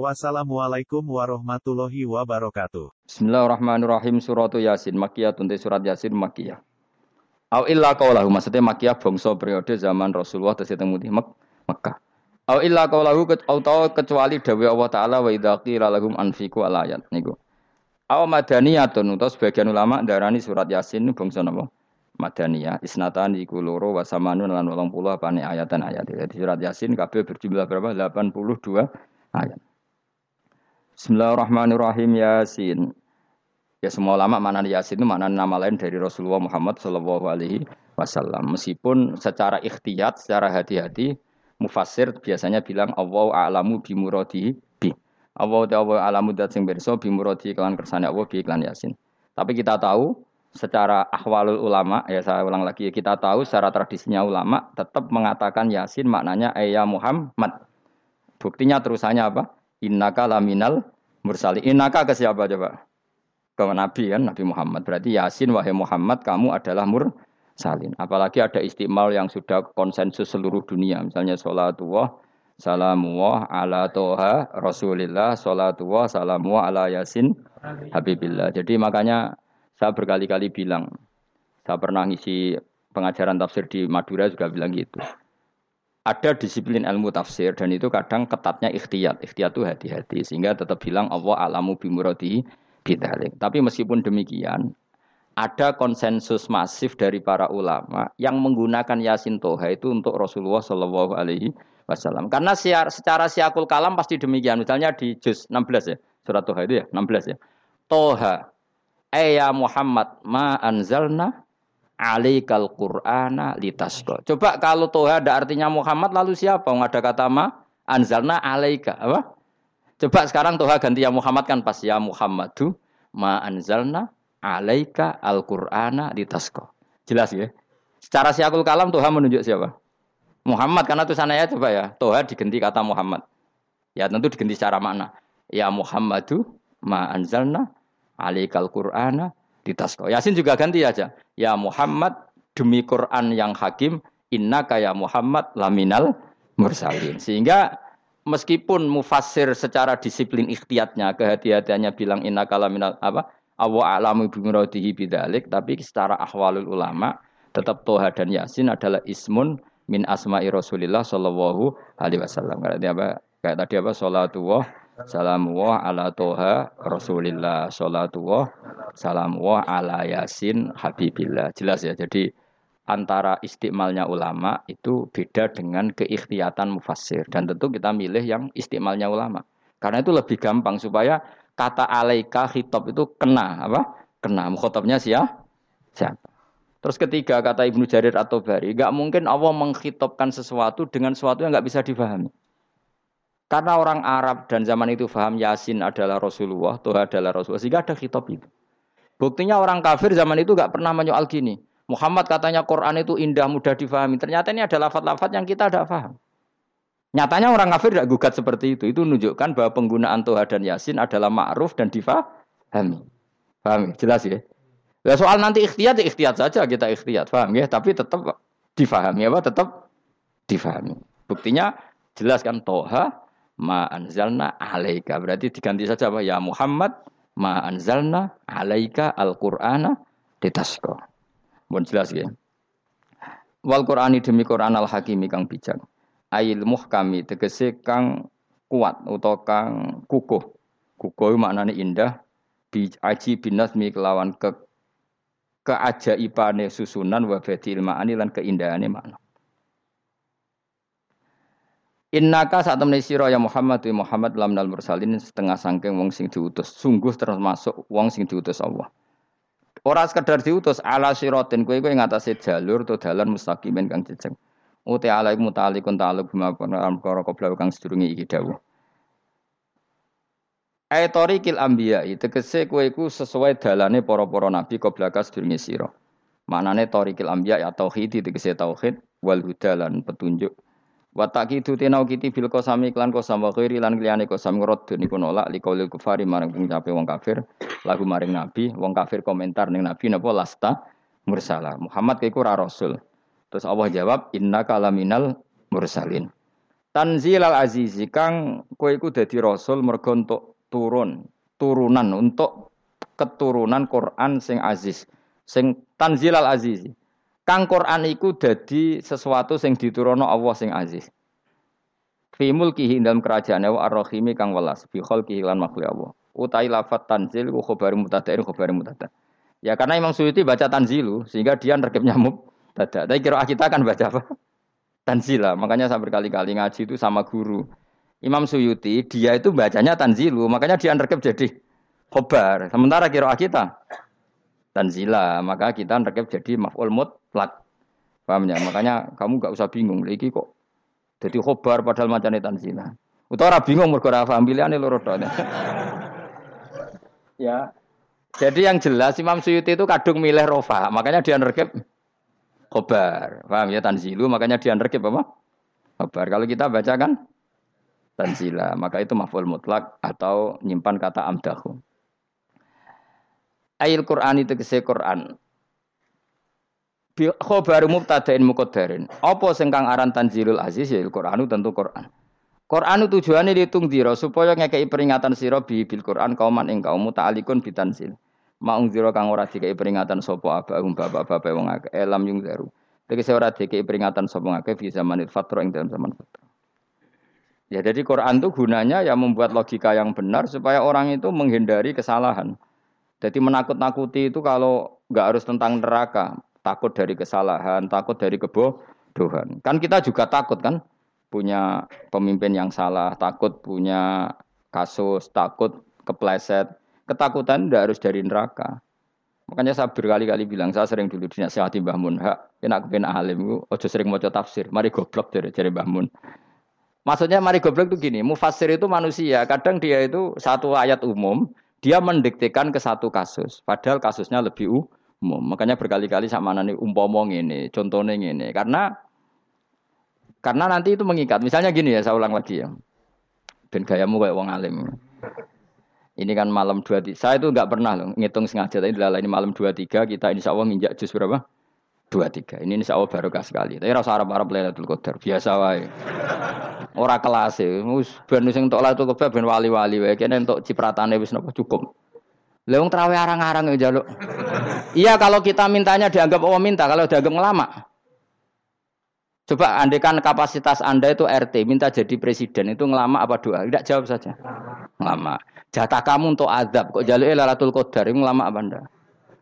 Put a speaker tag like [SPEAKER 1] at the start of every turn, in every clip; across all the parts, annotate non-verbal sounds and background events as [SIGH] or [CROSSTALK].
[SPEAKER 1] Wassalamualaikum warahmatullahi wabarakatuh.
[SPEAKER 2] Bismillahirrahmanirrahim suratu Yasin Makiyah tunte surat Yasin Makiyah. Au illa qaulahu maksudnya Makiyah bangsa periode zaman Rasulullah tesih teng Mek Mekah. Au illa qaulahu atau kecuali dawuh Allah taala wa idza qila lahum anfiqu al ayat niku. Au madaniyatun utawa sebagian ulama darani surat Yasin bangsa napa? Madaniyah isnatan iku loro wa samanun lan 80 apane ayatan ayat. Jadi surat Yasin kabeh berjumlah berapa? 82 ayat. Bismillahirrahmanirrahim Yasin. Ya semua ulama mana Yasin itu mana nama lain dari Rasulullah Muhammad Shallallahu Alaihi Wasallam. Meskipun secara ikhtiyat, secara hati-hati, mufassir biasanya bilang Allah a'lamu bimuradi bi. Allah ta'ala alamu dat berso bimuradi kawan kersane Allah bi iklan Yasin. Tapi kita tahu secara ahwalul ulama, ya saya ulang lagi, kita tahu secara tradisinya ulama tetap mengatakan Yasin maknanya ayah Muhammad. Buktinya terusannya apa? Innaka laminal mursali. Innaka ke siapa coba? Ke Nabi kan, Nabi Muhammad. Berarti Yasin wahai Muhammad kamu adalah mursalin. Apalagi ada istimal yang sudah konsensus seluruh dunia. Misalnya sholatullah, salamullah ala toha rasulillah, sholatullah, salamullah ala yasin habibillah. Jadi makanya saya berkali-kali bilang, saya pernah ngisi pengajaran tafsir di Madura juga bilang gitu ada disiplin ilmu tafsir dan itu kadang ketatnya ikhtiyat. Ikhtiyat itu hati-hati sehingga tetap bilang Allah alamu bimuradi bidalik. Tapi meskipun demikian, ada konsensus masif dari para ulama yang menggunakan Yasin Toha itu untuk Rasulullah Shallallahu Alaihi Wasallam. Karena secara siakul kalam pasti demikian. Misalnya di juz 16 ya, surat Toha itu ya, 16 ya. Toha, Eya Muhammad ma anzalna alaikal qur'ana litasqa. Coba kalau toha ada artinya Muhammad lalu siapa? Enggak ada kata ma anzalna alaika apa? Coba sekarang toha ganti ya Muhammad kan pas ya Muhammadu ma anzalna alaika al-qur'ana litasqa. Jelas ya? Secara siakul kalam toha menunjuk siapa? Muhammad karena tuh sana ya coba ya. Toha diganti kata Muhammad. Ya tentu diganti secara makna. Ya Muhammadu ma anzalna alaikal qur'ana ditasko. Yasin juga ganti aja. Ya Muhammad demi Quran yang hakim, inna kaya Muhammad laminal mursalin. Sehingga meskipun mufassir secara disiplin ikhtiyatnya, kehati-hatiannya bilang inna kalaminal apa? Awa alamu bimuradihi bidalik, tapi secara ahwalul ulama tetap Toha dan Yasin adalah ismun min asma'i Rasulillah sallallahu alaihi wasallam. Kayak apa? Kayak tadi apa? Salatullah Salamullah ala toha Rasulillah Salatullah Salamullah ala yasin Habibillah. Jelas ya jadi antara istimalnya ulama itu beda dengan keikhtiatan mufassir. Dan tentu kita milih yang istimalnya ulama. Karena itu lebih gampang supaya kata alaika khitab itu kena apa? Kena. Mukhotabnya siapa siapa? Terus ketiga kata Ibnu Jarir atau Bari nggak mungkin Allah mengkhitobkan sesuatu dengan sesuatu yang nggak bisa difahami karena orang Arab dan zaman itu faham Yasin adalah Rasulullah, Tuhan adalah Rasulullah, sehingga ada kitab itu. Buktinya orang kafir zaman itu gak pernah menyoal gini. Muhammad katanya Quran itu indah, mudah difahami. Ternyata ini adalah lafat-lafat yang kita tidak paham. Nyatanya orang kafir tidak gugat seperti itu. Itu menunjukkan bahwa penggunaan Tuhan dan Yasin adalah ma'ruf dan difahami. Paham? Jelas ya? Ya soal nanti ikhtiyat, ya ikhtiyat saja kita ikhtiyat. Paham ya? Tapi tetap difahami apa? Tetap difahami. Buktinya jelas kan Toha ma anzalna alaika. Berarti diganti saja apa? Ya Muhammad ma anzalna alaika al-Qur'ana ditasqa. Mohon jelas ya. Wal Qur'ani demi Qur'an al hakimi kang bijak. Ail muhkami tegese kang kuat utawa kang kukuh. Kukuh maknane indah bi aji binasmi kelawan ke keajaibane susunan wa badil ma'ani lan keindahane makna. Innaka saat temen sira ya Muhammad wa Muhammad lam nal mursalin setengah sangking wong sing diutus. Sungguh termasuk wong sing diutus Allah. Ora sekedar diutus ala siratin kowe kowe ngatasé jalur to dalan mustaqimin kang jejeg. Uti ala mutalikun ta'aluk bima perkara qabla kang sedurunge iki dawuh. Aitori kil ambiya tegese kowe iku sesuai dalane para-para nabi qoblaka sedurunge sira. Manane torikil ambiya ya tauhid tegese tauhid wal huda lan petunjuk. Wa taqidu tenau kiti bil qasami klan qasam wa ghairi lan liyane qasam ngrad niku nolak liqaulil kufari maring pengucape wong kafir lagu maring nabi wong kafir komentar ning nabi napa lasta mursala. Muhammad kaiku ra rasul. Terus Allah jawab innaka laminal mursalin. Tanzil al azizi kang kowe iku dadi rasul mergo untuk turun, turunan untuk keturunan Quran sing aziz, sing tanzilal aziz. Kang Quran iku dadi sesuatu sing diturunno Allah sing aziz. Fi mulkihi dalam kerajaan wa ar-rahimi kang welas fi khalqihi lan makhluk Allah. Utai lafat tanzil ku khabar mutada'in khabar mutada. Ya karena Imam Suyuti baca tanzilu sehingga dia nerkep nyamuk tada. Tapi kira kita akan baca apa? [LAUGHS] Tanzila. Makanya saya berkali-kali ngaji itu sama guru. Imam Suyuti dia itu bacanya tanzilu, makanya dia rekep jadi khobar. Sementara kira kita tanzila, maka kita rekep jadi maf'ul mutlak. Paham ya? Makanya kamu gak usah bingung lagi kok jadi khobar padahal macamnya tanzila. Utara bingung mergo ora paham pilihane loro [LAUGHS] Ya. Jadi yang jelas Imam Suyuti itu kadung milih rofa, makanya dia rekep khobar. Paham ya tanzilu, makanya dia rekep apa? Khobar. Kalau kita baca kan tanzila. Maka itu maf'ul mutlak atau nyimpan kata amdahu. Ayil Quran itu kese Quran. Khobar mubtada'in muqaddarin. Apa sing kang aran tanzilul aziz ya Quran tentu Quran. Quran tujuannya ditung dira supaya ngekei peringatan sira bi bil Quran kauman ing kaum ta'alikun bitanzil. Maung dira kang ora dikei peringatan sapa abahum bapak-bapak wong akeh elam yung daru. Tegese ora dikei peringatan sapa ngakeh fi zamanil fatra ing dalam zaman fatra. Ya jadi Quran itu gunanya ya membuat logika yang benar supaya orang itu menghindari kesalahan. Jadi menakut-nakuti itu kalau nggak harus tentang neraka, takut dari kesalahan, takut dari kebodohan. Kan kita juga takut kan punya pemimpin yang salah, takut punya kasus, takut kepleset. Ketakutan tidak harus dari neraka. Makanya saya berkali-kali bilang, saya sering dulu dinasihati Mbah Mun, hak, enak kepen alim, ojo sering mau tafsir, mari goblok dari, dari Mbah Mun. Maksudnya mari goblok itu gini, mufasir itu manusia, kadang dia itu satu ayat umum, dia mendiktekan ke satu kasus, padahal kasusnya lebih umum. Makanya berkali-kali sama nani umpomong ini, contohnya ini, karena karena nanti itu mengikat. Misalnya gini ya, saya ulang lagi ya. Ben gayamu kayak wong alim. Ini kan malam dua tiga. Saya itu nggak pernah loh ngitung sengaja. Tapi ini malam dua tiga kita insya Allah nginjak jus berapa? Dua tiga. Ini insya Allah barokah sekali. Tapi rasa Arab Arab Lailatul Qadar biasa wae. Ora kelas e. Wis ben sing entuk Lailatul Qadar ben wali-wali wae. Kene entuk cipratane wis napa cukup. Lah wong traweh arang-arang ya jaluk. Iya kalau kita mintanya dianggap Allah minta, kalau dianggap ngelama. Coba andekan kapasitas Anda itu RT, minta jadi presiden itu ngelama apa doa? Tidak jawab saja. Ngelama. Jatah kamu untuk adab, kok jaluk Lailatul Qadar, ngelama apa Anda?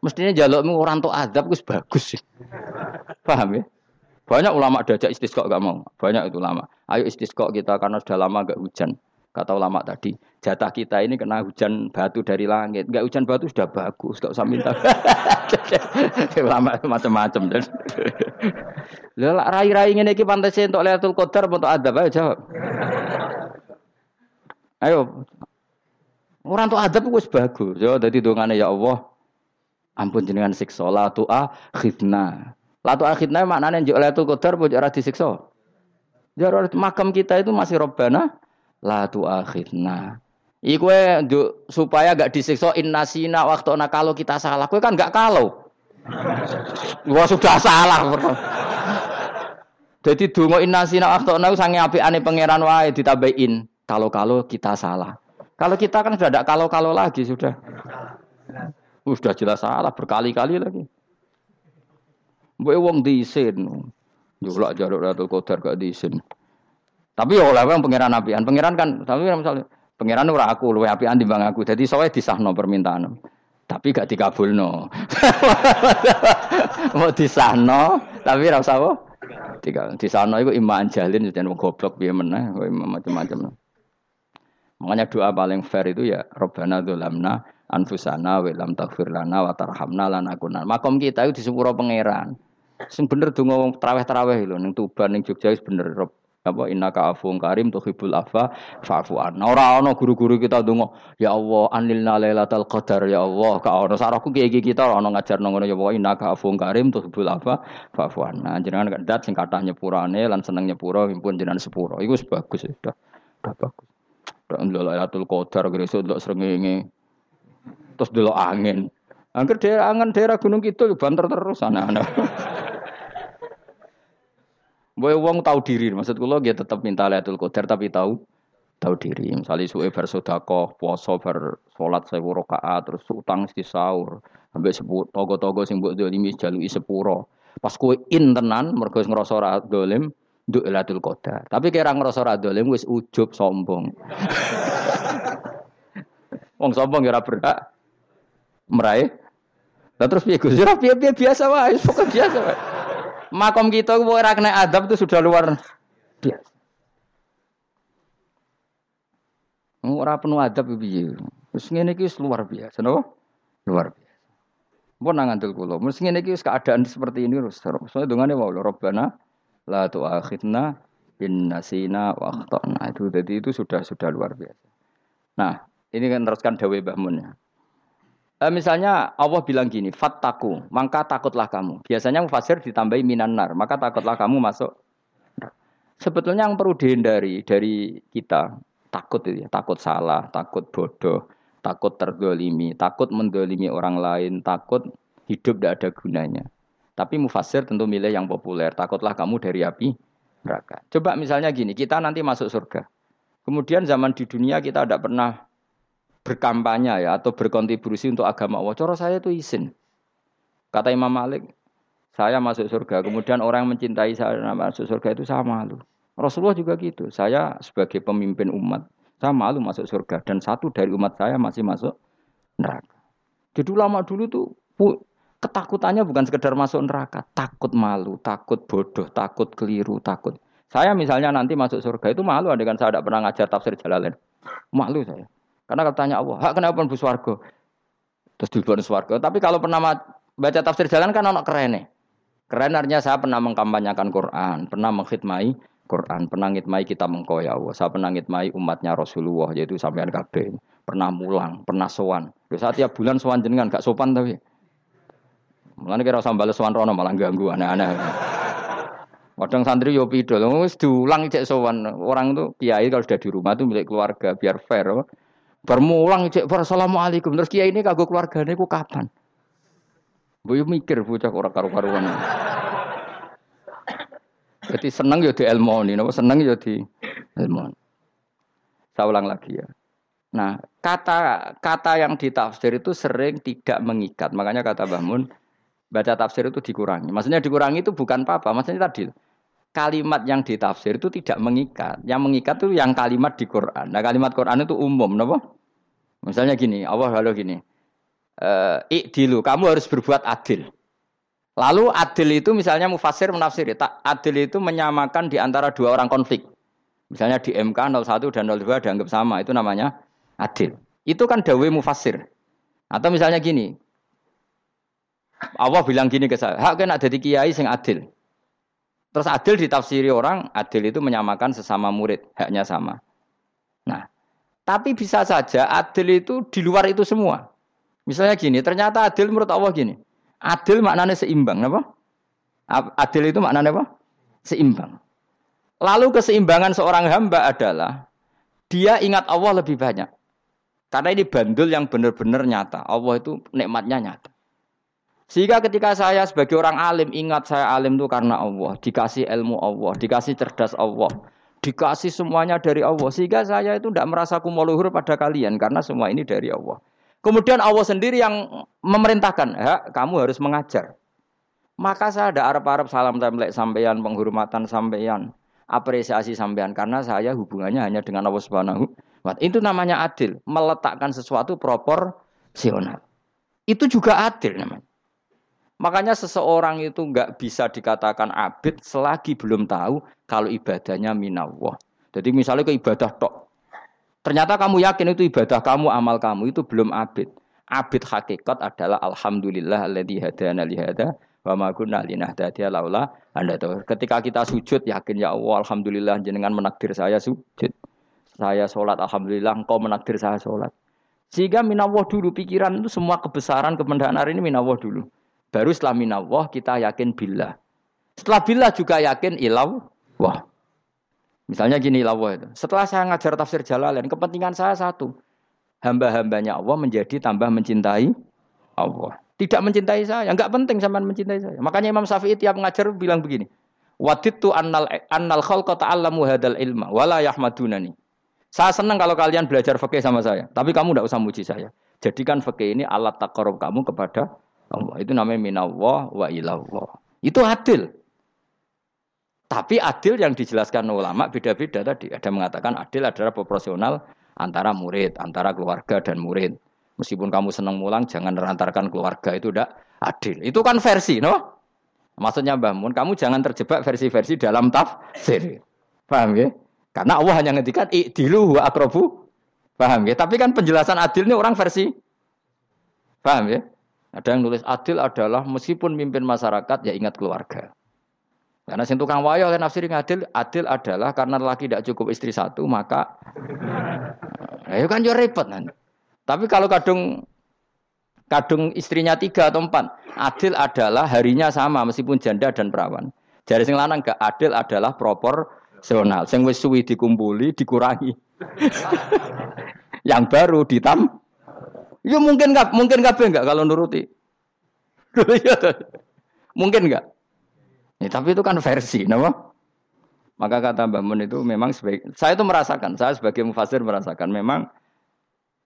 [SPEAKER 2] Mestinya jalukmu orang untuk adab itu bagus sih. Paham ya? Banyak ulama diajak istisqa gak mau. Banyak itu ulama. Ayo istisqa kita karena sudah lama gak hujan. Kata ulama tadi, jatah kita ini kena hujan batu dari langit. Gak hujan batu sudah bagus, gak usah minta. [LAUGHS] ulama macam-macam. Lah rai-rai ini iki pantas untuk Lailatul Qadar untuk adab ayo jawab. Ayo. Orang untuk adab itu bagus. Ya dadi dongane ya Allah. Ampun jenengan siksa la tu akhidna. La tu akhidna maknane njuk Lailatul Qadar apa ora disiksa? Ya makam kita itu masih robbana la tu akhidna. Iku supaya gak disiksa innasina waktu nak kalau kita salah. Kowe kan gak kalau. Wah sudah salah. Jadi dungo innasina waktu nak sange ane pangeran wae ditambahin. Kalau-kalau kita salah. Kalau kita kan sudah ada kalau-kalau lagi sudah. Sudah jelas salah berkali-kali lagi. Mbok wong diisin. Julak jaruk Ratul Qadar gak diisin. Tapi ya oleh wong pangeran apian. Pangeran kan tapi misalnya pangeran ora aku luwe apian timbang aku. Jadi sowe disahno permintaan. Tapi gak dikabulno. [LAUGHS] Mau disahno tapi ora usah? Tiga disahno iku iman jalin jeneng goblok piye meneh, macam-macam. Makanya doa paling fair itu ya Robbana dzulamna anfusana wa lam taghfir lana wa tarhamna lanakunna. Makom kita itu di sepuro pangeran. Sing bener donga wong traweh-traweh lho ning Tuban ning Jogja wis bener. apa innaka afuwun karim tuhibbul afa fa'fu anna. Ora ana guru-guru kita donga, ya Allah anilna lailatul qadar ya Allah. Ka ono sarahku kiye kita ora ono ngajarno ngono ya Allah innaka afuwun karim tuhibbul afa fa'fu anna. Jenengan kandat sing kathah nyepurane lan seneng nyepuro pun jenengan sepuro. Iku wis bagus sudah. Sudah bagus. Dak ndelok lailatul qadar gresuk ndelok srengenge. Terus ndelok angin. Angger daerah angan daerah Gunung Kidul banter terus anak-anak. [LAUGHS] Boy wong tahu diri, maksud kula dia tetap minta Lailatul Qadar tapi tahu tahu diri. Misalnya suwe bar sedekah, puasa bar salat 1000 rakaat, terus utang mesti sahur. Sampai sepuluh togo-togo sing mbok dolimi jaluki sepuro. Pas kowe in tenan mergo ngrasa ora dolim, nduk Lailatul Qadar. Tapi kira ngrasa ora dolim wis ujub sombong. [LAUGHS] Wong sombong ya ora berhak meraih. Lah terus piye Gus? Ya piye biasa wae, pokok biasa wae makom kita kok ora kena adab itu sudah luar biasa. Ora penuh adab piye. Wis ngene iki luar biasa, no? Luar biasa. Mpun nang ngandel kula. Mesti ngene iki keadaan seperti ini terus. Soale dongane wae Rabbana la tu'akhidna bin nasina wa akhtana. Itu jadi itu sudah sudah luar biasa. Nah, ini kan teruskan dawe Mbah Mun ya. E, misalnya Allah bilang gini, fattaku, maka takutlah kamu. Biasanya mufasir ditambahi minanar, maka takutlah kamu masuk. Sebetulnya yang perlu dihindari dari kita, takut itu ya, takut salah, takut bodoh, takut terdolimi, takut mendolimi orang lain, takut hidup tidak ada gunanya. Tapi mufasir tentu milih yang populer, takutlah kamu dari api neraka. Coba misalnya gini, kita nanti masuk surga. Kemudian zaman di dunia kita tidak pernah berkampanye ya atau berkontribusi untuk agama Allah. Coro saya itu izin. Kata Imam Malik, saya masuk surga. Kemudian orang yang mencintai saya masuk surga itu saya malu. Rasulullah juga gitu. Saya sebagai pemimpin umat, saya malu masuk surga. Dan satu dari umat saya masih masuk neraka. Jadi lama dulu tuh ketakutannya bukan sekedar masuk neraka, takut malu, takut bodoh, takut keliru, takut. Saya misalnya nanti masuk surga itu malu dengan saya tidak pernah ngajar tafsir Jalalain. Malu saya. Karena katanya Allah, hak kenapa pun swarga? Terus dibon swarga. Tapi kalau pernah baca tafsir jalan kan anak keren nih. Keren artinya saya pernah mengkampanyakan Quran, pernah mengkhidmai Quran, pernah ngitmai kita mengkoya Allah. Saya pernah ngitmai umatnya Rasulullah, yaitu sampean kabeh. Pernah mulang, pernah sowan. Saat tiap bulan sowan jenengan gak sopan tapi. Mulane kira usah bales sowan rono malah ganggu aneh-aneh. Kadang santri yo pidol, wis diulang cek sowan. Orang tuh kiai kalau sudah di rumah tuh milik keluarga biar fair. Bermulang cek assalamualaikum. Terus kiai ini kagok keluarganya ku kapan? Boyo mikir bocah orang karu-karuan. Jadi seneng ya di ilmoni, napa seneng ya di ilmoni. Saya ulang lagi ya. Nah, kata kata yang ditafsir itu sering tidak mengikat. Makanya kata Bahmun, baca tafsir itu dikurangi. Maksudnya dikurangi itu bukan apa-apa. Maksudnya tadi kalimat yang ditafsir itu tidak mengikat. Yang mengikat itu yang kalimat di Quran. Nah kalimat Quran itu umum, kenapa? Misalnya gini, Allah lalu gini, uh, ikdilu, kamu harus berbuat adil. Lalu adil itu misalnya mufasir menafsir, tak adil itu menyamakan di antara dua orang konflik. Misalnya di MK 01 dan 02 dianggap sama, itu namanya adil. Itu kan dawe mufasir. Atau misalnya gini, Allah bilang gini ke saya, hak kena jadi kiai sing adil. Terus adil ditafsiri orang, adil itu menyamakan sesama murid, haknya sama. Nah, tapi bisa saja adil itu di luar itu semua. Misalnya gini, ternyata adil menurut Allah gini. Adil maknanya seimbang, apa? Adil itu maknanya apa? Seimbang. Lalu keseimbangan seorang hamba adalah dia ingat Allah lebih banyak. Karena ini bandul yang benar-benar nyata. Allah itu nikmatnya nyata. Sehingga ketika saya sebagai orang alim ingat saya alim itu karena Allah, dikasih ilmu Allah, dikasih cerdas Allah, dikasih semuanya dari Allah. Sehingga saya itu tidak merasa kumoluhur pada kalian karena semua ini dari Allah. Kemudian Allah sendiri yang memerintahkan, ya, kamu harus mengajar. Maka saya ada Arab-Arab salam template sampeyan, penghormatan sampeyan, apresiasi sampeyan karena saya hubungannya hanya dengan Allah Subhanahu wa Itu namanya adil, meletakkan sesuatu proporsional. Itu juga adil namanya. Makanya seseorang itu nggak bisa dikatakan abid selagi belum tahu kalau ibadahnya minallah. Jadi misalnya ke ibadah tok. Ternyata kamu yakin itu ibadah kamu, amal kamu itu belum abid. Abid hakikat adalah alhamdulillah alladzi hadana li hada Wa ma kunna linahtadiya laula anda tahu. Ketika kita sujud yakin ya Allah alhamdulillah jenengan menakdir saya sujud. Saya sholat alhamdulillah engkau menakdir saya sholat. Sehingga minawah dulu pikiran itu semua kebesaran kemendahan hari ini minawah dulu. Baru setelah minawah kita yakin billah. Setelah billah juga yakin ilaw wah. Misalnya gini ilawah itu. Setelah saya ngajar tafsir Jalalain, kepentingan saya satu. Hamba-hambanya Allah menjadi tambah mencintai Allah. Tidak mencintai saya, enggak penting sama mencintai saya. Makanya Imam Syafi'i tiap ngajar bilang begini. Waditu annal annal khalqa ta'allamu hadal ilma wala yahmadunani. Saya senang kalau kalian belajar fikih sama saya, tapi kamu tidak usah muji saya. Jadikan fikih ini alat takarub kamu kepada Allah. Itu namanya minallah wa ilallah. Itu adil. Tapi adil yang dijelaskan ulama beda-beda tadi. Ada mengatakan adil adalah proporsional antara murid, antara keluarga dan murid. Meskipun kamu senang mulang, jangan merantarkan keluarga itu udah adil. Itu kan versi, no? Maksudnya Mbah Mun, kamu jangan terjebak versi-versi dalam tafsir. Paham ya? Karena Allah hanya ngendikan i'dilu wa akrobu. Paham ya? Tapi kan penjelasan adil ini orang versi. Paham ya? Ada yang nulis adil adalah meskipun mimpin masyarakat ya ingat keluarga. Karena sing tukang wayo kan nafsir adil, adil adalah karena laki tidak cukup istri satu maka [LAUGHS] ayo kan yo repot nanti. Tapi kalau kadung kadung istrinya tiga atau empat, adil adalah harinya sama meskipun janda dan perawan. Jadi sing lanang gak adil adalah proporsional. Sing wis suwi dikumpuli dikurangi. [LAUGHS] Yang baru ditam. Ya mungkin nggak mungkin nggak enggak kalau nuruti. Iya mungkin nggak? Ya, tapi itu kan versi, nama. Maka kata Mbak Mun itu memang sebagai saya itu merasakan, saya sebagai mufasir merasakan memang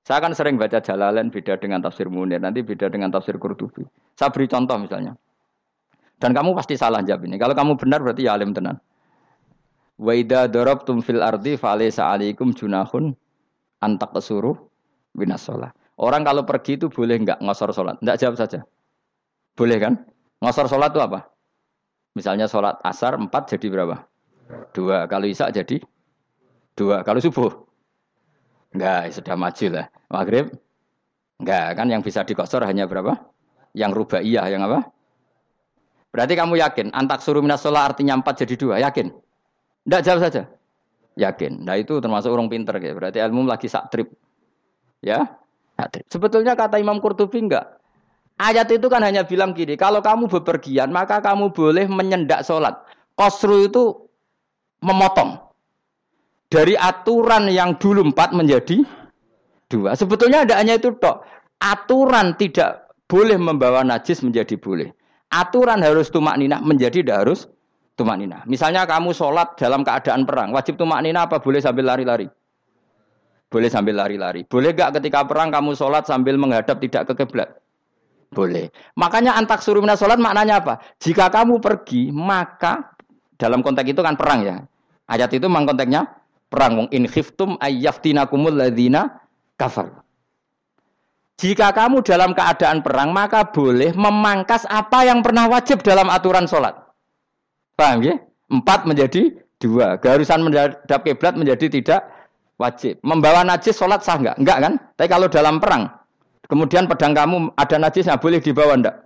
[SPEAKER 2] saya akan sering baca Jalalain beda dengan tafsir Munir, nanti beda dengan tafsir Qurtubi. Saya beri contoh misalnya. Dan kamu pasti salah jawab ini. Kalau kamu benar berarti ya alim tenan. Wa idza darabtum fil ardi falaysa alaikum junahun antak kesuruh binas Orang kalau pergi itu boleh enggak ngosor sholat? Enggak jawab saja. Boleh kan? Ngosor sholat itu apa? Misalnya sholat asar empat jadi berapa? Dua. Kalau isak jadi dua. Kalau subuh Enggak, sudah maju lah. Maghrib? Enggak, kan yang bisa dikosor hanya berapa? Yang rubaiyah, yang apa? Berarti kamu yakin, antak suruh minas artinya empat jadi dua, yakin? Enggak jawab saja. Yakin. Nah itu termasuk orang pinter. Ya. Berarti ilmu lagi sak trip. Ya? Trip. Sebetulnya kata Imam Qurtubi enggak. Ayat itu kan hanya bilang gini, kalau kamu bepergian maka kamu boleh menyendak sholat. Kosru itu memotong dari aturan yang dulu empat menjadi dua. Sebetulnya ada hanya itu tok. Aturan tidak boleh membawa najis menjadi boleh. Aturan harus tumak nina menjadi tidak harus tumak nina. Misalnya kamu sholat dalam keadaan perang, wajib tumak nina apa boleh sambil lari-lari? Boleh sambil lari-lari. Boleh gak ketika perang kamu sholat sambil menghadap tidak ke kiblat? Boleh. Makanya antak surumina sholat maknanya apa? Jika kamu pergi, maka dalam konteks itu kan perang ya. Ayat itu memang konteksnya perang wong in khiftum ayyaftinakumul ladzina kafar. Jika kamu dalam keadaan perang maka boleh memangkas apa yang pernah wajib dalam aturan sholat. Paham ya? Empat menjadi dua. Keharusan menghadap kiblat menjadi tidak wajib. Membawa najis sholat sah enggak? Enggak kan? Tapi kalau dalam perang, kemudian pedang kamu ada najisnya boleh dibawa enggak?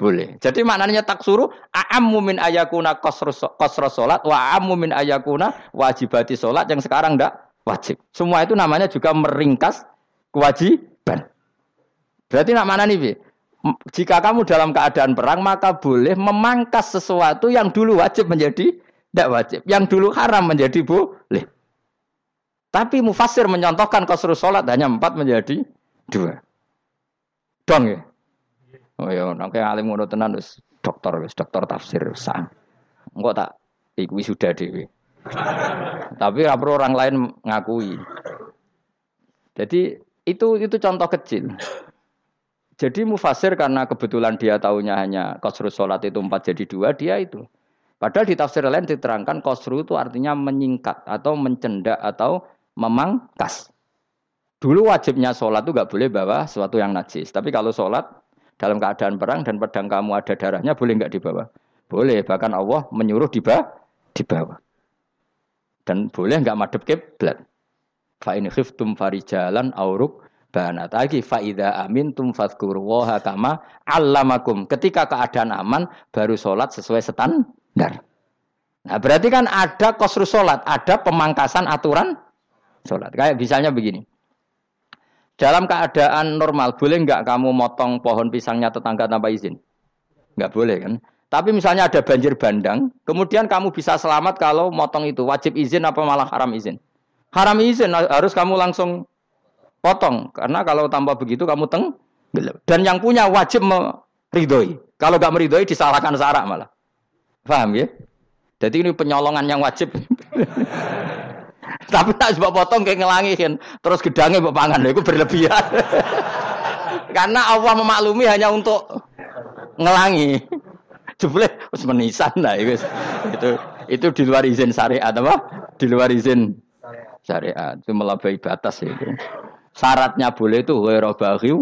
[SPEAKER 2] Boleh. Jadi maknanya tak suruh a'ammu min ayakuna kosro solat wa min ayakuna wajibati solat yang sekarang ndak wajib. Semua itu namanya juga meringkas kewajiban. Berarti nak mana nih, Jika kamu dalam keadaan perang maka boleh memangkas sesuatu yang dulu wajib menjadi tidak wajib, yang dulu haram menjadi boleh. Tapi mufasir menyontohkan kosro solat hanya empat menjadi dua. Dong ya. Oh ya, nek alim ngono tenan wis dokter wis dokter tafsir sah. Engko tak iku sudah dhewe. Tapi apa orang lain ngakui. Jadi itu itu contoh kecil. Jadi mufasir karena kebetulan dia tahunya hanya kosru sholat itu empat jadi dua, dia itu. Padahal di tafsir lain diterangkan kosru itu artinya menyingkat atau mencendak atau memangkas. Dulu wajibnya sholat itu nggak boleh bawa sesuatu yang najis. Tapi kalau sholat dalam keadaan perang dan pedang kamu ada darahnya boleh nggak dibawa? Boleh, bahkan Allah menyuruh dibawa, dibawa. Dan boleh nggak madep kiblat. Fa in khiftum farijalan auruk banat lagi faida amin tum fadkurullaha kama allamakum ketika keadaan aman baru sholat sesuai standar nah berarti kan ada kosru sholat ada pemangkasan aturan sholat kayak misalnya begini dalam keadaan normal boleh nggak kamu motong pohon pisangnya tetangga tanpa izin nggak boleh kan tapi misalnya ada banjir bandang, kemudian kamu bisa selamat kalau motong itu wajib izin apa malah haram izin? Haram izin harus kamu langsung potong karena kalau tanpa begitu kamu teng dan yang punya wajib meridoi. Kalau nggak meridoi disalahkan sarak malah. Paham ya? Jadi ini penyolongan yang wajib. [LAUGHS] Tapi tak sebab potong kayak ngelangihin, terus gedangnya mbok pangan, itu berlebihan. [LAUGHS] Karena Allah memaklumi hanya untuk ngelangi. Jebule wis menisan lah itu itu itu di luar izin syariat apa? Di luar izin syariat. Itu melampaui batas itu syaratnya boleh itu ghairu baghiw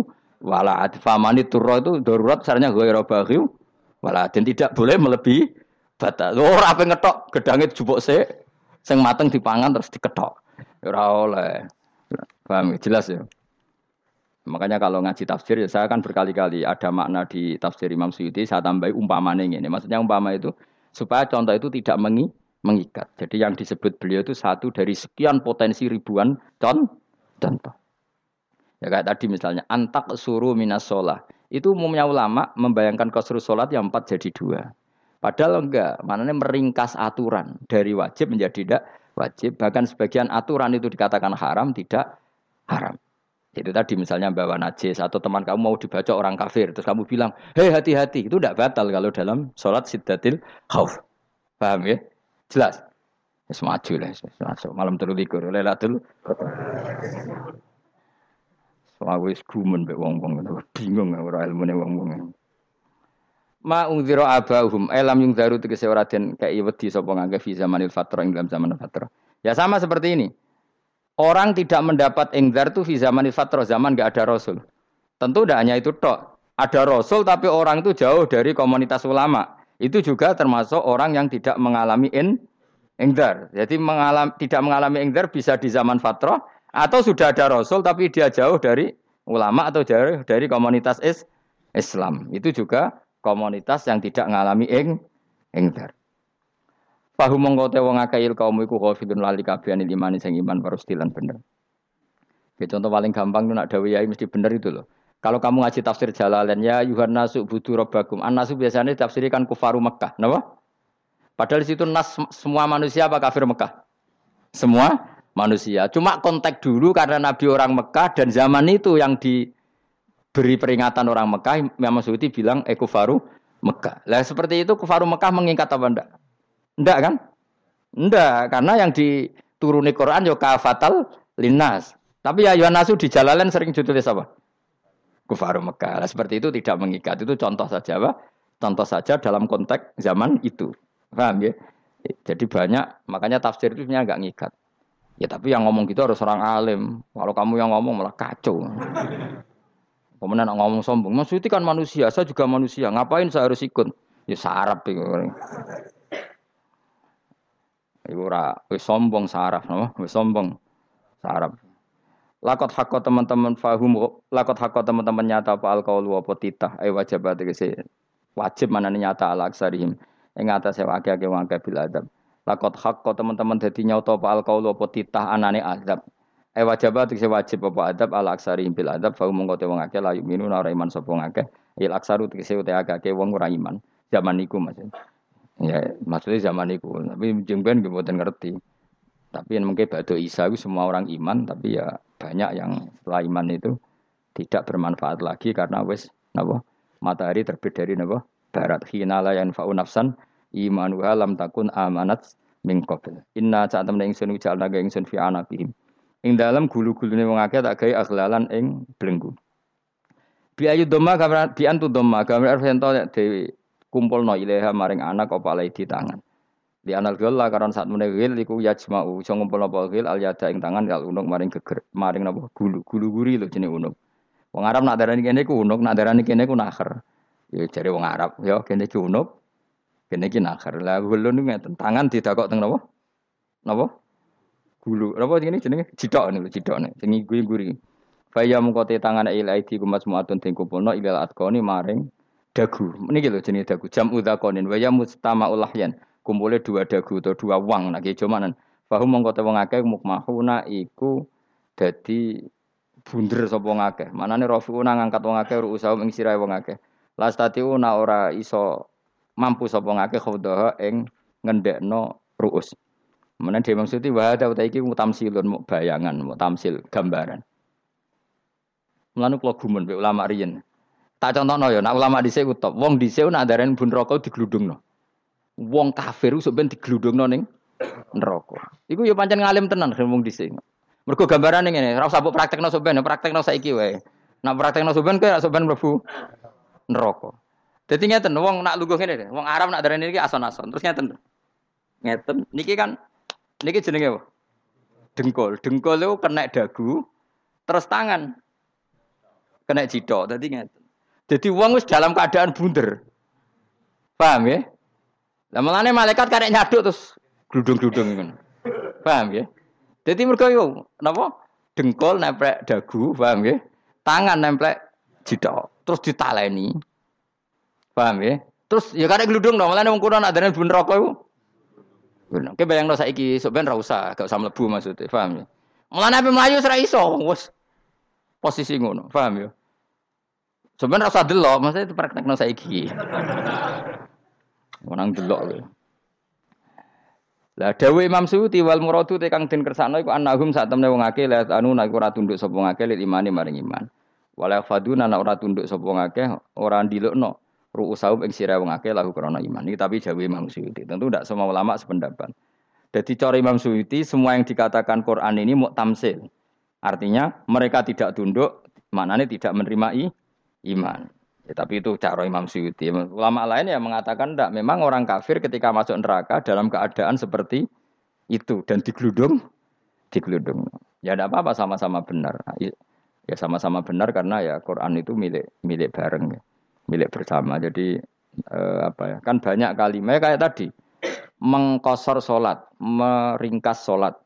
[SPEAKER 2] wala adfamani turro itu darurat syaratnya ghairu baghiw wala dan tidak boleh melebihi batas. Ora apa ngetok gedange jupuk sik sing mateng dipangan terus diketok ora oleh paham jelas ya Makanya kalau ngaji tafsir, ya saya kan berkali-kali ada makna di tafsir Imam Suyuti, saya tambahi umpamanya ini. Maksudnya umpama itu supaya contoh itu tidak mengi, mengikat. Jadi yang disebut beliau itu satu dari sekian potensi ribuan con, contoh. Ya kayak tadi misalnya antak suruh minas sholah. Itu umumnya ulama membayangkan kosru sholat yang empat jadi dua. Padahal enggak, maknanya meringkas aturan dari wajib menjadi tidak wajib. Bahkan sebagian aturan itu dikatakan haram, tidak haram. Itu tadi misalnya bawa najis atau teman kamu mau dibaca orang kafir, terus kamu bilang, hei hati-hati, itu tidak batal kalau dalam sholat sidatil khauf. Paham ya? Jelas? Ya, semaju lah, masuk malam telu likur, lelatul. Soal wis gumen be wong-wong bingung ora ilmune wong-wong. Ma abahum elam yung daru tegese ora den kei wedi sapa ngangge fi zamanil fatra ing dalam zaman fatra. Ya sama seperti ini. Orang tidak mendapat engdar itu di zaman fatro zaman gak ada rasul. Tentu tidak hanya itu tok. Ada rasul tapi orang itu jauh dari komunitas ulama. Itu juga termasuk orang yang tidak mengalami in, engdar. Jadi mengalami, tidak mengalami engdar bisa di zaman fatro atau sudah ada rasul tapi dia jauh dari ulama atau jauh dari komunitas is, Islam. Itu juga komunitas yang tidak mengalami eng, engdar. Fahum mongko te wong akeh kaum iku khafidun lali kabehane iman sing iman parustilan bener. Ya contoh paling gampang itu nak dawuh yai mesti bener itu loh. Kalau kamu ngaji tafsir Jalalain ya Yuhan nasu budu robbakum. An nasu biasanya tafsirkan kufaru Mekah, napa? Padahal di situ nas semua manusia apa kafir Mekah? Semua manusia. Cuma kontak dulu karena Nabi orang Mekah dan zaman itu yang diberi peringatan orang Mekah, Imam Suyuti bilang ekufaru Mekah. Lah seperti itu kufaru Mekah mengikat apa enggak? Enggak kan? Enggak, karena yang dituruni Quran yo kafatal linnas. Tapi ya Yohanasu di jalalan sering ditulis apa? Kufaru Mekah. Nah, seperti itu tidak mengikat. Itu contoh saja, apa? Contoh saja dalam konteks zaman itu. Paham ya? Jadi banyak, makanya tafsir itu sebenarnya enggak ngikat. Ya tapi yang ngomong gitu harus orang alim. Kalau kamu yang ngomong malah kacau. Kemudian ngomong sombong, Suti kan manusia, saya juga manusia. Ngapain saya harus ikut? Ya sarap itu. Iku ora wis sombong saraf, no? wis sombong saraf. Lakot hakko teman-teman fahum, lakot hakko teman-teman nyata apa alkohol apa titah, eh wajib tegese wajib mana nyata ala aksarihim. Ing atase wake-ake wangke bil adab. Lakot hakko teman-teman dadi nyata apa alkohol apa titah anane adab. Eh wajib tegese wajib apa adab ala aksarihim bil adab fahum mongko te wong akeh layu minun ora iman sapa ngakeh. Il aksaru tegese akeh wong ora iman. Zaman niku. Ya, maksudnya zaman itu. Tapi jengben gue ngerti. Tapi yang mungkin batu Isa itu semua orang iman, tapi ya banyak yang setelah iman itu tidak bermanfaat lagi karena wes napa matahari terbit dari napa barat hinala yang fa'u nafsan iman lam takun amanat qabl inna saat temen ingsun naga ingsun fi anaqihim ing dalam gulu-gulune wong akeh tak gawe akhlalan ing belenggu bi ayu doma gambar bi antu doma gambar ento dewi kumpul no ileha maring anak apa di tangan. Di anal gela karena saat menegil iku yajma'u iso ngumpul apa gil al yada ing tangan kal unuk maring geger maring napa gulu gulu guri lho jenenge unuk. Wong Arab nak darani kene ku unuk, nak darani kene ku nakher. Ya jare wong Arab ya kene ku unuk. Kene ki nakher. Lah gulu ngeten, tangan didakok teng napa? Napa? Gulu. Napa jenenge jenenge jidok niku jidok nih. Sing guri-guri. Faya mengkote tangan il aidi kumas muatun ting kumpulno ilal atkoni maring dagu. Niki lho jenenge dagu. Jam udzakonin wa ya mustama ulahyan. Kumpule dua dagu atau dua wang nak jomanan. Fahum mengkote wong akeh mukmahuna iku dadi bunder sapa ngakeh. Manane rafiuna ngangkat wong akeh ruusahu ing sirahe wong akeh. Ora iso mampu sapa ngakeh khawdaha ing ngendekno ruus. Mana dia maksudnya wah ada utai iki mutamsilun mau bayangan, mau tamsil gambaran. Mulane kula gumun be ulama riyen. Tak contohno ya, nak ulama dhisik ku top. Wong dhisik nak darani bun neraka digludungno. Wong kafir ku sampeyan digludungno ning neraka. Iku ya pancen ngalim tenan wong dhisik. Mergo gambaran ngene, ora usah mbok praktekno sampeyan, praktekno saiki wae. Nak praktekno sampeyan kowe sampeyan mlebu neraka. Dadi ngeten wong nak lungguh ngene, wong Arab nak darani iki ason-ason. Terus ngeten. Ngeten. Niki kan Niki jenenge apa? Dengkul. Dengkul itu kena dagu, terus tangan kena jidok. Tadi ngeten. Jadi uang wis dalam keadaan bunder. Paham ya? Lah mulane malaikat karek nyaduk terus gludung-gludung ngono. Paham ya? Jadi mergo yo napa? Dengkul nempel dagu, paham ya? Tangan nempel jidok, terus ditaleni. Paham ya? Terus ya karek gludung dong, mulane wong kuno nak dene bun rokok Bener. Oke bayang dosa iki sok ben ra usah, gak usah mlebu maksudnya, paham ya? Mulane ape mlayu ora iso, posisi ngono, paham ya? Sebenarnya rasa delok, maksudnya itu praktekno saiki. [LAUGHS] Menang delok kowe. Lah dawuh Imam Suyuti wal muradu te kang den kersakno iku annahum sak temne wong akeh la anu nek ora tunduk sapa ngakeh lil imani maring iman. Wala faduna ora tunduk sapa ngakeh ora ndilukno ru'usahum ing sira wong akeh lahu krana iman. Ini tapi jawab Imam Suyuti. Tentu tidak semua ulama sependapat. Jadi cara Imam Suyuti semua yang dikatakan Quran ini mau tamsil. Artinya mereka tidak tunduk, maknanya tidak menerima iman. Ya, tapi itu cara Imam Suyuti. Ulama lain yang mengatakan tidak. Memang orang kafir ketika masuk neraka dalam keadaan seperti itu dan digeludung, digeludung. Ya tidak apa-apa sama-sama benar. Ya sama-sama benar karena ya Quran itu milik milik bareng. Ya milik bersama. Jadi eh, apa ya? Kan banyak kali. Kayak tadi mengkosor sholat, meringkas sholat.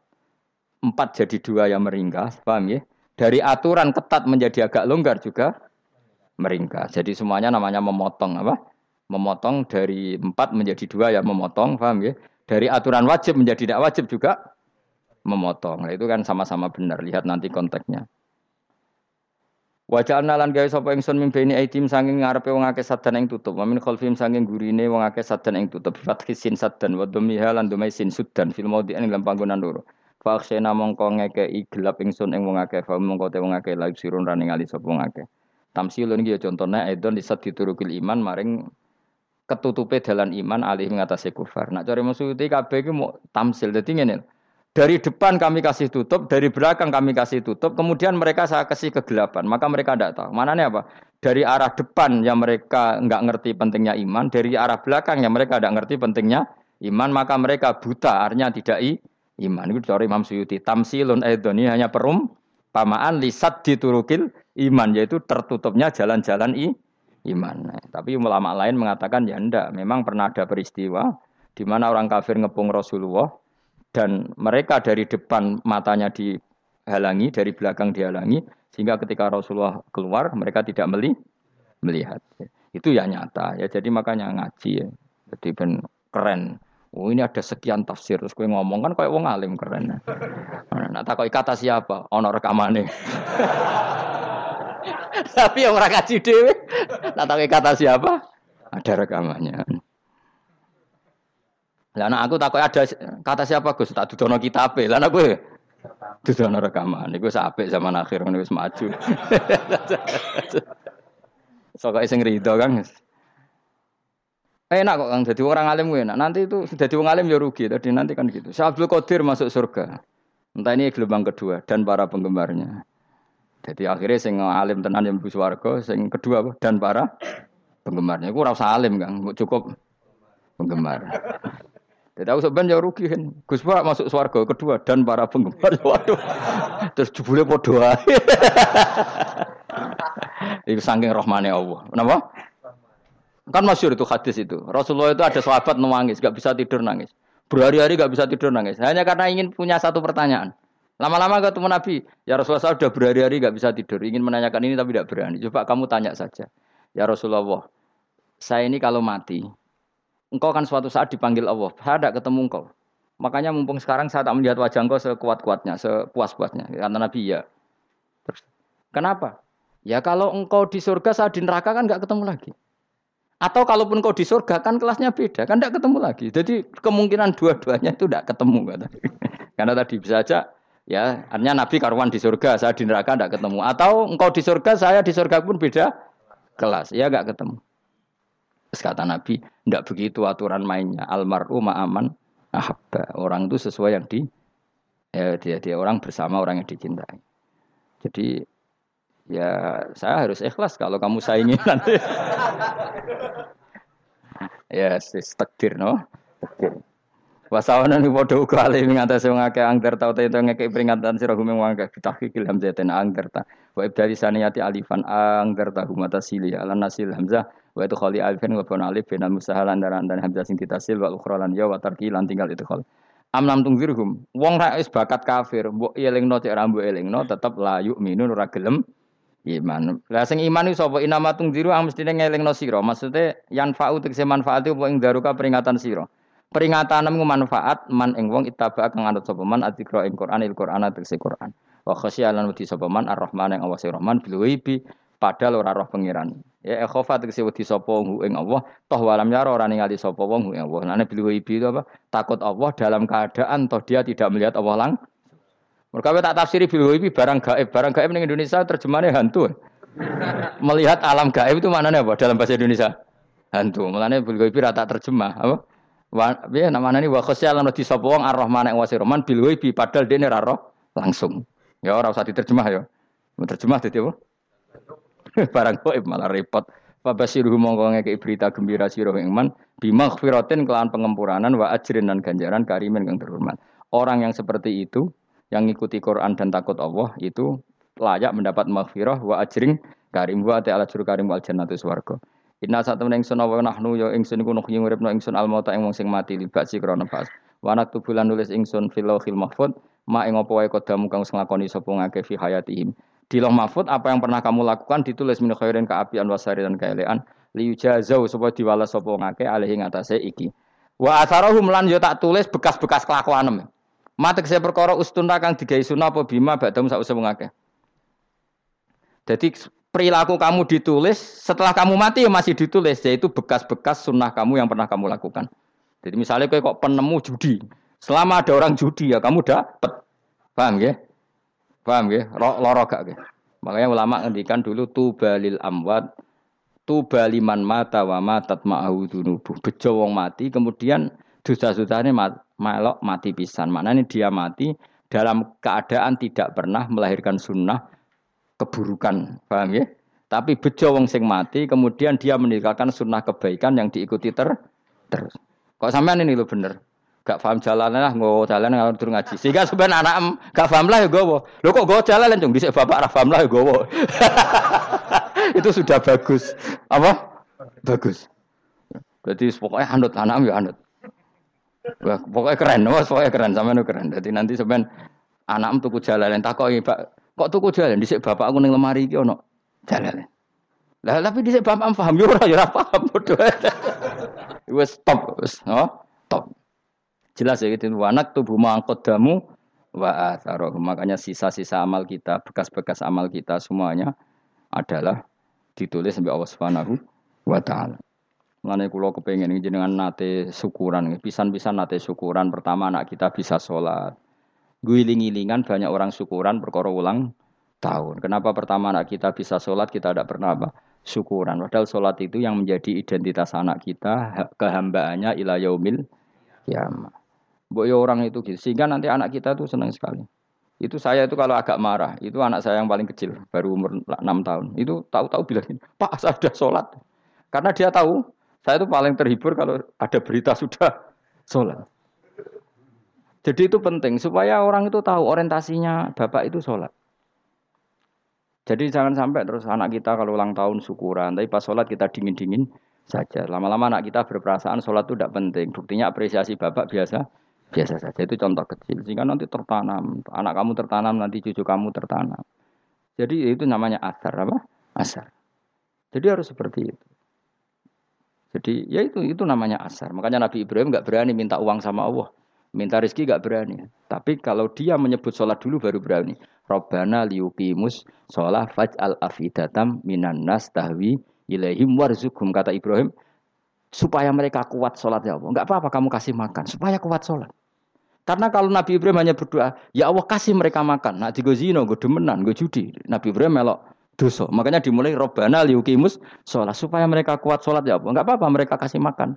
[SPEAKER 2] Empat jadi dua yang meringkas, paham ya? Dari aturan ketat menjadi agak longgar juga meringkas. Jadi semuanya namanya memotong apa? Memotong dari empat menjadi dua ya memotong, paham ya? Dari aturan wajib menjadi tidak wajib juga memotong. Nah, itu kan sama-sama benar. Lihat nanti konteksnya. Wajah lan gawe sapa ingsun mimpeni aitim sanging ngarepe wong akeh sadan ing tutup. Wa min khalfim sanging gurine wong akeh sadan ing tutup. Fathi sin sadan wa dhamiha lan dhumai sin sudan fil maudhi ing dalam panggonan loro. Fa akhsena mongko ngekeki gelap ingsun ing wong akeh fa mongko te wong akeh laik sirun rani ngali sapa wong akeh. Tamsilun iki ya contone aidon disat diturukil iman maring ketutupe dalan iman alih ngatasi kufar. Nak cari musuh itu kabeh iki mau tamsil. Dadi ngene. Dari depan kami kasih tutup, dari belakang kami kasih tutup, kemudian mereka saya kasih kegelapan. Maka mereka tidak tahu. Mana nih apa? Dari arah depan yang mereka nggak ngerti pentingnya iman, dari arah belakang yang mereka tidak ngerti pentingnya iman, maka mereka buta, artinya tidak i, iman. Itu dari Imam Suyuti. Tamsilun ini hanya perum, pamaan lisat diturukil iman, yaitu tertutupnya jalan-jalan i, iman. Nah, tapi ulama lain mengatakan ya enggak, memang pernah ada peristiwa di mana orang kafir ngepung Rasulullah, dan mereka dari depan matanya dihalangi, dari belakang dihalangi, sehingga ketika Rasulullah keluar mereka tidak meli melihat. Itu ya nyata ya. Jadi makanya ngaji ya. Jadi ben keren. Oh ini ada sekian tafsir terus gue ngomong kan kayak wong alim keren. Nah, tak kata siapa? Ono rekamane. [LAUGHS] Tapi yang orang ngaji dewe, nah tak kata siapa? Ada rekamannya. Lah anak aku takut ada kata siapa Gus tak dudono kitabe. Lah anak gue dudono rekaman. Iku apik zaman akhir ngono wis maju. [LAUGHS] Sokoke sing rido kan. Enak kok Kang jadi orang alim enak. Nanti itu jadi orang alim ya rugi. Tadi nanti kan gitu. Syekh Abdul Qadir masuk surga. Entah ini gelombang kedua dan para penggemarnya. Jadi akhirnya sing alim tenan yang warga, sing kedua dan para penggemarnya. Gue rasa alim kan, cukup penggemar. Jadi aku sebenarnya rugi kan. Gus Pak masuk swarga kedua dan para penggemar. Waduh. Terus jebule padha ae. Itu saking rahmane Allah. Kenapa? Kan masyur itu hadis itu. Rasulullah itu ada sahabat nangis, gak bisa tidur nangis. Berhari-hari gak bisa tidur nangis. Hanya karena ingin punya satu pertanyaan. Lama-lama ketemu Nabi, ya Rasulullah saya sudah berhari-hari nggak bisa tidur, ingin menanyakan ini tapi tidak berani. Coba kamu tanya saja, ya Rasulullah, saya ini kalau mati, engkau kan suatu saat dipanggil Allah, saya tidak ketemu engkau. Makanya mumpung sekarang saya tak melihat wajah engkau sekuat-kuatnya, sepuas-puasnya. Karena Nabi ya. Kenapa? Ya kalau engkau di surga, saya di neraka kan nggak ketemu lagi. Atau kalaupun kau di surga kan kelasnya beda, kan tidak ketemu lagi. Jadi kemungkinan dua-duanya itu tidak ketemu kata. [LAUGHS] Karena tadi bisa aja ya artinya Nabi karuan di surga, saya di neraka tidak ketemu. Atau engkau di surga, saya di surga pun beda kelas, ya nggak ketemu. Terus kata Nabi, tidak begitu aturan mainnya. Almaru ma'aman ahabba. Orang itu sesuai yang di ya, dia dia orang bersama orang yang dicintai. Jadi Ya saya harus ikhlas kalau kamu saingi [LAUGHS] nanti. ya sis takdir no. Takdir. Wasawana ni padha uga ale ing atase wong akeh angger tau te ngekek peringatan sira gumeng wong akeh tahqiqil hamzatain angger ta. Wa ibdali saniyati alifan angger ta humata sili ala nasil hamzah wa itu khali alifin wa fana alif binal musahalan daran dan hamzah sing ditasil wa ukhra lan ya wa tarki lan tinggal itu khol. Am lam tungzirhum wong ra wis bakat kafir mbok elingno cek ra mbok elingno tetep la yu'minu ora gelem iman. Lah sing iman iku sapa inama tungziru ang mestine ngelingno sira. Maksude yan fa'u tegese manfaat apa ing daruka peringatan sira. Peringatan nemu manfaat man ing wong ittaba kang anut sapa man adzikra ing Qur'an il Qur'an tegese Qur'an. Wa khasyialan wedi sapa man ar-Rahman ing Allah Rahman bil padahal ora roh pangeran. Ya khofa tegese wedi sapa wong ing Allah toh walam yara ora ningali sapa wong ing Allah. Nane bil ghaibi itu apa? Takut Allah dalam keadaan toh dia tidak melihat Allah lang mereka tak tafsiri bil ghaibi barang gaib. Barang gaib ning Indonesia terjemahannya hantu. [LAUGHS] Melihat alam gaib itu maknanya apa dalam bahasa Indonesia? Hantu. Mulane bil ghaibi rata terjemah apa? Wa namanya ini wa khosya lan di sapa wong ar-Rahman ing wasi Rahman bil ghaibi padahal dene ra roh langsung. Ya ora usah diterjemah ya. Terjemah dadi apa? [LAUGHS] Barang gaib malah repot. Fabasiruhu mongko ngekei berita gembira sira ing man bimaghfiratin kelawan pengempuranan wa ajrin dan ganjaran karimin kang terhormat. Orang yang seperti itu yang ngikuti Quran dan takut Allah itu layak mendapat maghfirah wa ajring karim wa ta'ala juru karim wal jannatu swarga. Inna saat temen ingsun wa nahnu ya ingsun iku nuhyi uripno ingsun al mauta ing wong sing mati libak si krana pas. Wa naktubulan nulis ingsun fil lauhil mahfud ma ing apa wae kodamu kang nglakoni sapa ngake fi hayatihim. Di loh mahfud apa yang pernah kamu lakukan ditulis min khairin kaapian wasari dan kaelean liyujazau supaya diwalas sapa ngake alihi ngatasé iki. Wa atharahum lan yo tak tulis bekas-bekas kelakuanem. Mate saya perkara ustuna kang digawe sunah apa bima badam sak usah akeh. Jadi perilaku kamu ditulis setelah kamu mati ya masih ditulis yaitu bekas-bekas sunnah kamu yang pernah kamu lakukan. Jadi misalnya kok penemu judi, selama ada orang judi ya kamu dapat, paham ya? Paham ya? Loro gak ya? Makanya ulama ngendikan dulu tu balil amwat, tu baliman mata wa matat ma'ahu dunubuh. Bejo wong mati, kemudian dosa-dosanya melok mati pisan. Mana ini dia mati dalam keadaan tidak pernah melahirkan sunnah keburukan. Paham ya? Tapi bejo wong sing mati, kemudian dia meninggalkan sunnah kebaikan yang diikuti ter terus. Kok sampean ini lo bener? Gak paham jalan lah, nggak jalan nggak turun ngaji. Sehingga sebenarnya anak em gak paham lah ya gue. Lo kok gue jalan dong? Bisa bapak rafam paham lah ya gue. [LAUGHS] Itu sudah bagus. Apa? Bagus. Berarti pokoknya anut anak ya anut. Wah, pokoknya keren, wah, pokoknya keren, sama nu keren. Jadi nanti sebenarnya anak tuku jalan, takoi pak, kok tuku jalan? Disik bapak aku neng lemari iki ono jalan. Lah tapi disik bapak am paham yo ora paham bodoh. [LAUGHS] Wes stop, wes, oh, stop. Jelas ya gitu, anak tubuh mangkot damu wa atharoh. Makanya sisa-sisa amal kita, bekas-bekas amal kita semuanya adalah ditulis sampai Allah Subhanahu wa taala. Mulane kula kepengin jenengan nate syukuran, pisan-pisan nate syukuran. Pertama anak kita bisa sholat. Guling-gilingan banyak orang syukuran perkara ulang tahun. Kenapa pertama anak kita bisa sholat kita tidak pernah apa? Syukuran. Padahal sholat itu yang menjadi identitas anak kita, kehambaannya ila yaumil kiamah. Mbok ya orang itu gitu. Sehingga nanti anak kita tuh senang sekali. Itu saya itu kalau agak marah, itu anak saya yang paling kecil, baru umur 6 tahun. Itu tahu-tahu bilang, "Pak, saya sudah sholat." Karena dia tahu saya itu paling terhibur kalau ada berita sudah sholat. Jadi itu penting supaya orang itu tahu orientasinya bapak itu sholat. Jadi jangan sampai terus anak kita kalau ulang tahun syukuran, tapi pas sholat kita dingin-dingin saja. Lama-lama anak kita berperasaan sholat itu tidak penting. Buktinya apresiasi bapak biasa biasa saja itu contoh kecil sehingga nanti tertanam. Anak kamu tertanam nanti cucu kamu tertanam. Jadi itu namanya asar apa? Asar. Jadi harus seperti itu. Jadi ya itu itu namanya asar. Makanya Nabi Ibrahim nggak berani minta uang sama Allah. Minta rezeki nggak berani. Tapi kalau dia menyebut sholat dulu baru berani. Robbana liukimus sholat faj al afidatam minan nas tahwi ilaihim warzukum kata Ibrahim supaya mereka kuat sholat ya Allah. Enggak apa-apa kamu kasih makan supaya kuat sholat. Karena kalau Nabi Ibrahim hanya berdoa, ya Allah kasih mereka makan. Nak digo zino, gue demenan, gue judi. Nabi Ibrahim melok dosa. Makanya dimulai Robbana liukimus sholat supaya mereka kuat sholat ya Allah. Enggak apa-apa mereka kasih makan.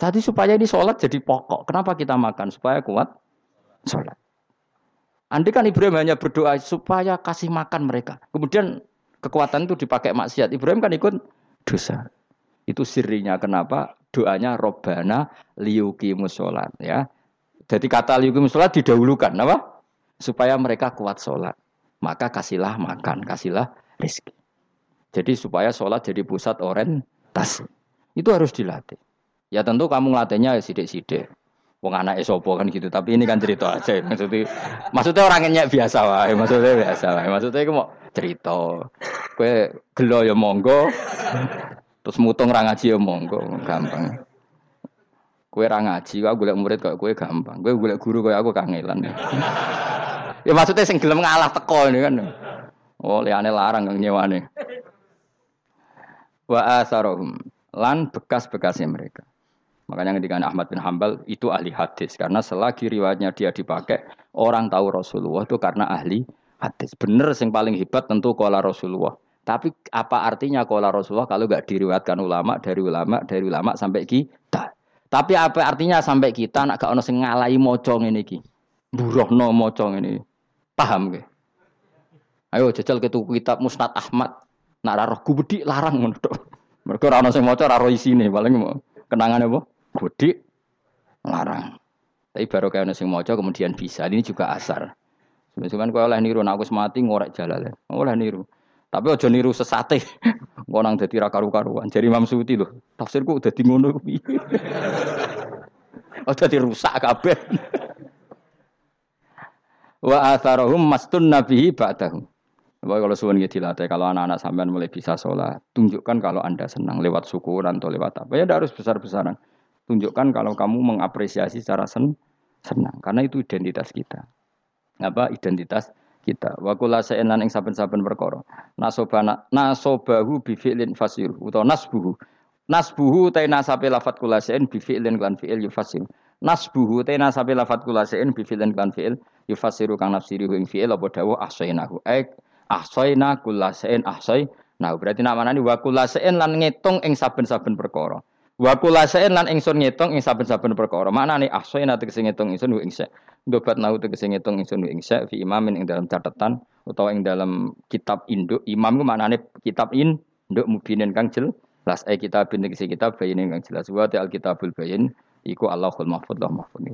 [SPEAKER 2] Tadi supaya ini sholat jadi pokok. Kenapa kita makan? Supaya kuat sholat. Andai kan Ibrahim hanya berdoa supaya kasih makan mereka. Kemudian kekuatan itu dipakai maksiat. Ibrahim kan ikut dosa. Itu sirinya kenapa doanya Robbana liuki musolat ya. Jadi kata liuki musolat didahulukan apa? Supaya mereka kuat sholat. Maka kasihlah makan, kasihlah rezeki. Jadi supaya sholat jadi pusat orientasi. Itu harus dilatih. Ya tentu kamu ngelatihnya ya sidik-sidik. Wong anak esopo kan gitu, tapi ini kan cerita aja. [LAUGHS] Maksudnya, maksudnya orangnya biasa wae, maksudnya biasa wae. Maksudnya aku mau cerita. Kue gelo ya monggo, Terus mutung ra ngaji ya monggo, gampang. Kue ra ngaji, aku golek murid kok kue gampang. Kue golek guru kok aku kangelan. ya maksudnya sing gelem ngalah teko ini kan. Oh, liane larang kang nyewane. Wa asarohum lan bekas-bekasnya mereka. Makanya ketika Ahmad bin Hambal itu ahli hadis karena selagi riwayatnya dia dipakai orang tahu Rasulullah itu karena ahli hadis. Bener sing paling hebat tentu kala Rasulullah. Tapi apa artinya kalau Rasulullah kalau nggak diriwatkan ulama dari ulama dari ulama sampai kita? Tapi apa artinya sampai kita nak gak ono sing ngalai mocong ini ki? Burohno mocong ini. Paham ke? Ayo jajal ke kitab Musnad Ahmad. Nak roh gubedi larang ngono Mereka ora ono sing maca ora isine paling mau kenangan apa? Gudi larang. Tapi baru kayak ono sing maca kemudian bisa. Ini juga asar. Sebenarnya kau oleh niru, nak aku mati ngorek jalan. Oleh niru. Tapi aja niru sesate. Engko nang dadi ra. Jadi Imam lho, tafsirku udah di ngono piye. Aja dirusak kabeh. Wa atharahum mastun nabihi ba'dahu. Bapak kalau suwun gitu dilatih, kalau anak-anak sampean mulai bisa sholat, tunjukkan kalau anda senang lewat syukuran atau lewat apa. Ya harus besar-besaran. Tunjukkan kalau kamu mengapresiasi secara sen senang, karena itu identitas kita. Apa identitas kita. Wa kula sa'an ing saben-saben perkara. Nasobana nasobahu bi fi'lin fasir utawa nasbuhu. Nasbuhu ta nasabe lafat kula sa'an bi fi'lin lan fi'il yufasir nasbuhu ta nasabe lafat kula sa'an bi fi'lin lan fi'il yufasiru. Kang nafsiri ing fi'il apa dawuh? Ahsainahu. Ai ahsaina kula sa'an ahsai. Nah berarti nak manani wa kula sa'an lan ngitung ing saben-saben perkara Wa kula lan ingsun ngitung ing saben-saben perkara. Maknane ahsaina tegese ngitung ingsun ing Dobat nau tegese ngitung ingsun ing sa fi imamin ing dalam catatan utawa ing dalam kitab induk. Imam ku maknane kitab induk mubinin kang jelas. Eh kitab tegese kitab bayin kang jelas. Wa al kitabul bayin iku Allahul mahfuz mahfuz.